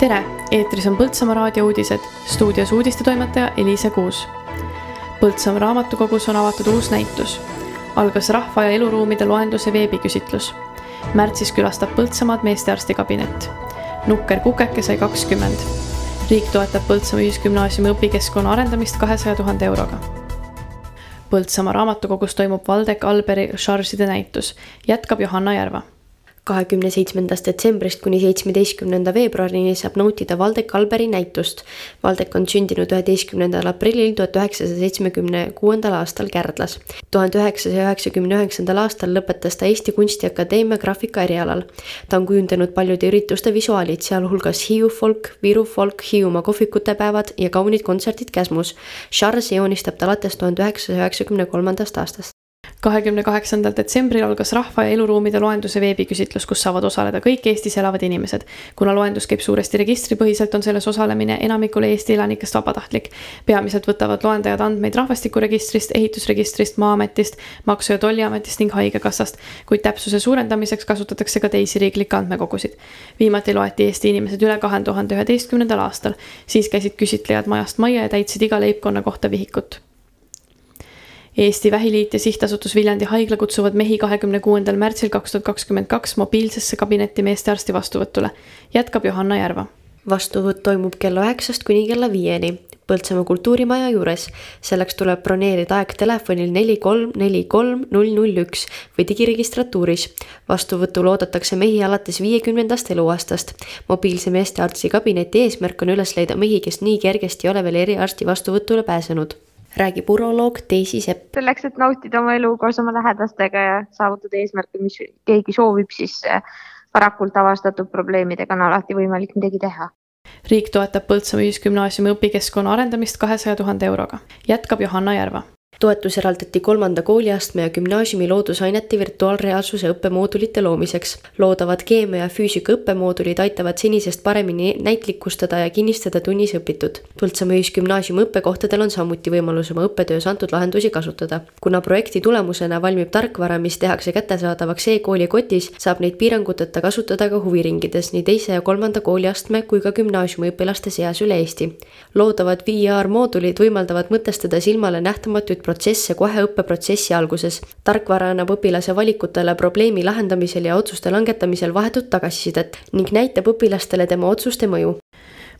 tere, eetris on Põltsamaa raadio uudised, stuudios uudistetoimetaja Eliise Kuus. Põltsamaa raamatukogus on avatud uus näitus. algas rahva ja eluruumide loenduse veebiküsitlus. märtsis külastab Põltsamaad meestearsti kabinet. nukker kukeke sai kakskümmend. riik toetab Põltsamaa Ühisgümnaasiumi õpikeskkonna arendamist kahesaja tuhande euroga Põltsamaa raamatukogus toimub Valdek Alberi šaržide näitus, jätkab Johanna Järva kahekümne seitsmendast detsembrist kuni seitsmeteistkümnenda veebruarini saab nautida Valdek Alberi näitust. Valdek on sündinud üheteistkümnendal aprillil tuhat üheksasaja seitsmekümne kuuendal aastal Kärdlas. tuhande üheksasaja üheksakümne üheksandal aastal lõpetas ta Eesti Kunstiakadeemia graafika erialal. ta on kujundanud paljude ürituste visuaalid, sealhulgas Hiiu folk, Viru folk, Hiiumaa kohvikute päevad ja kaunid kontserdid Käsmus. Charles joonistab ta alates tuhande üheksasaja üheksakümne kolmandast aastast kahekümne kaheksandal detsembril algas rahva ja eluruumide loenduse veebiküsitlus, kus saavad osaleda kõik Eestis elavad inimesed. kuna loendus käib suuresti registripõhiselt, on selles osalemine enamikule Eesti elanikest vabatahtlik. peamiselt võtavad loendajad andmeid rahvastikuregistrist, ehitusregistrist, Maa-ametist, Maksu- ja Tolliametist ning Haigekassast, kuid täpsuse suurendamiseks kasutatakse ka teisi riiklikke andmekogusid. viimati loeti Eesti inimesed üle kahe tuhande üheteistkümnendal aastal, siis käisid küsitlejad majast majja ja täitsid iga leibkonna kohta vihikut Eesti Vähiliit ja Sihtasutus Viljandi Haigla kutsuvad mehi kahekümne kuuendal märtsil kaks tuhat kakskümmend kaks mobiilsesse kabinetti meestearsti vastuvõtule, jätkab Johanna Järva. vastuvõtt toimub kella üheksast kuni kella viieni Põltsamaa kultuurimaja juures. selleks tuleb broneerida aeg telefonil neli kolm neli kolm null null üks või digiregistratuuris. vastuvõtul oodatakse mehi alates viiekümnendast eluaastast. mobiilse meestearsti kabineti eesmärk on üles leida mehi, kes nii kergesti ei ole veel eriarsti vastuvõtule pääsenud räägib uroloog Daisy Sepp. selleks, et nautida oma elu koos oma lähedastega ja saavutada eesmärke, mis keegi soovib, siis äh, varakult avastatud probleemidega on alati võimalik midagi teha. riik toetab Põltsamaa Ühisgümnaasiumi õpikeskkonna arendamist kahesaja tuhande euroga, jätkab Johanna Järva toetus eraldati kolmanda kooliastme ja gümnaasiumi loodusainete virtuaalreaalsuse õppemoodulite loomiseks. loodavad keemia ja füüsika õppemoodulid aitavad senisest paremini näitlikustada ja kinnistada tunnis õpitut. Põltsamaa Ühisgümnaasiumi õppekohtadel on samuti võimalus oma õppetöös antud lahendusi kasutada. kuna projekti tulemusena valmib tarkvara, mis tehakse kättesaadavaks e-kooli kotis, saab neid piiranguteta kasutada ka huviringides nii teise ja kolmanda kooliastme kui ka gümnaasiumi õpilaste seas üle Eesti. loodavad VR moodulid võimaldavad mõtestada silmale nähtamatuid protsesse kohe õppeprotsessi alguses. tarkvara annab õpilase valikutele probleemi lahendamisel ja otsuste langetamisel vahetut tagasisidet ning näitab õpilastele tema otsuste mõju.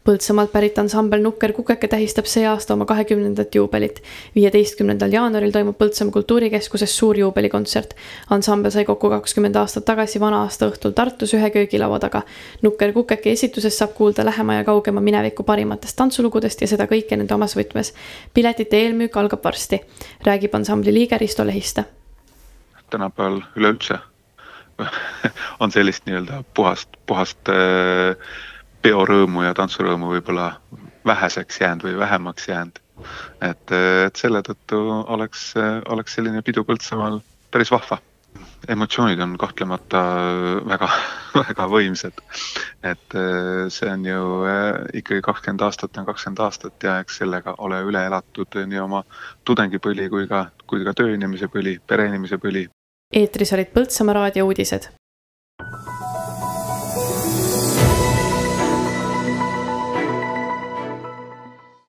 Põltsamaalt pärit ansambel Nukker Kukeke tähistab see aasta oma kahekümnendat juubelit. viieteistkümnendal jaanuaril toimub Põltsamaa kultuurikeskuses suur juubelikontsert. ansambel sai kokku kakskümmend aastat tagasi vana-aasta õhtul Tartus ühe köögilaua taga. Nukker Kukeke esituses saab kuulda lähema ja kaugema mineviku parimatest tantsulugudest ja seda kõike nende omas võtmes. piletite eelmüük algab varsti, räägib ansambli liige Risto Lehiste. tänapäeval üleüldse on sellist nii-öelda puhast, puhast äh peorõõmu ja tantsurõõmu võib-olla väheseks jäänud või vähemaks jäänud. et, et selle tõttu oleks, oleks selline pidu Põltsamaal päris vahva. emotsioonid on kahtlemata väga, väga võimsad. et see on ju ikkagi kakskümmend aastat on kakskümmend aastat ja eks sellega ole üle elatud nii oma tudengipõli kui ka, kui ka tööinimese põli, pereinimese põli. eetris olid Põltsamaa raadio uudised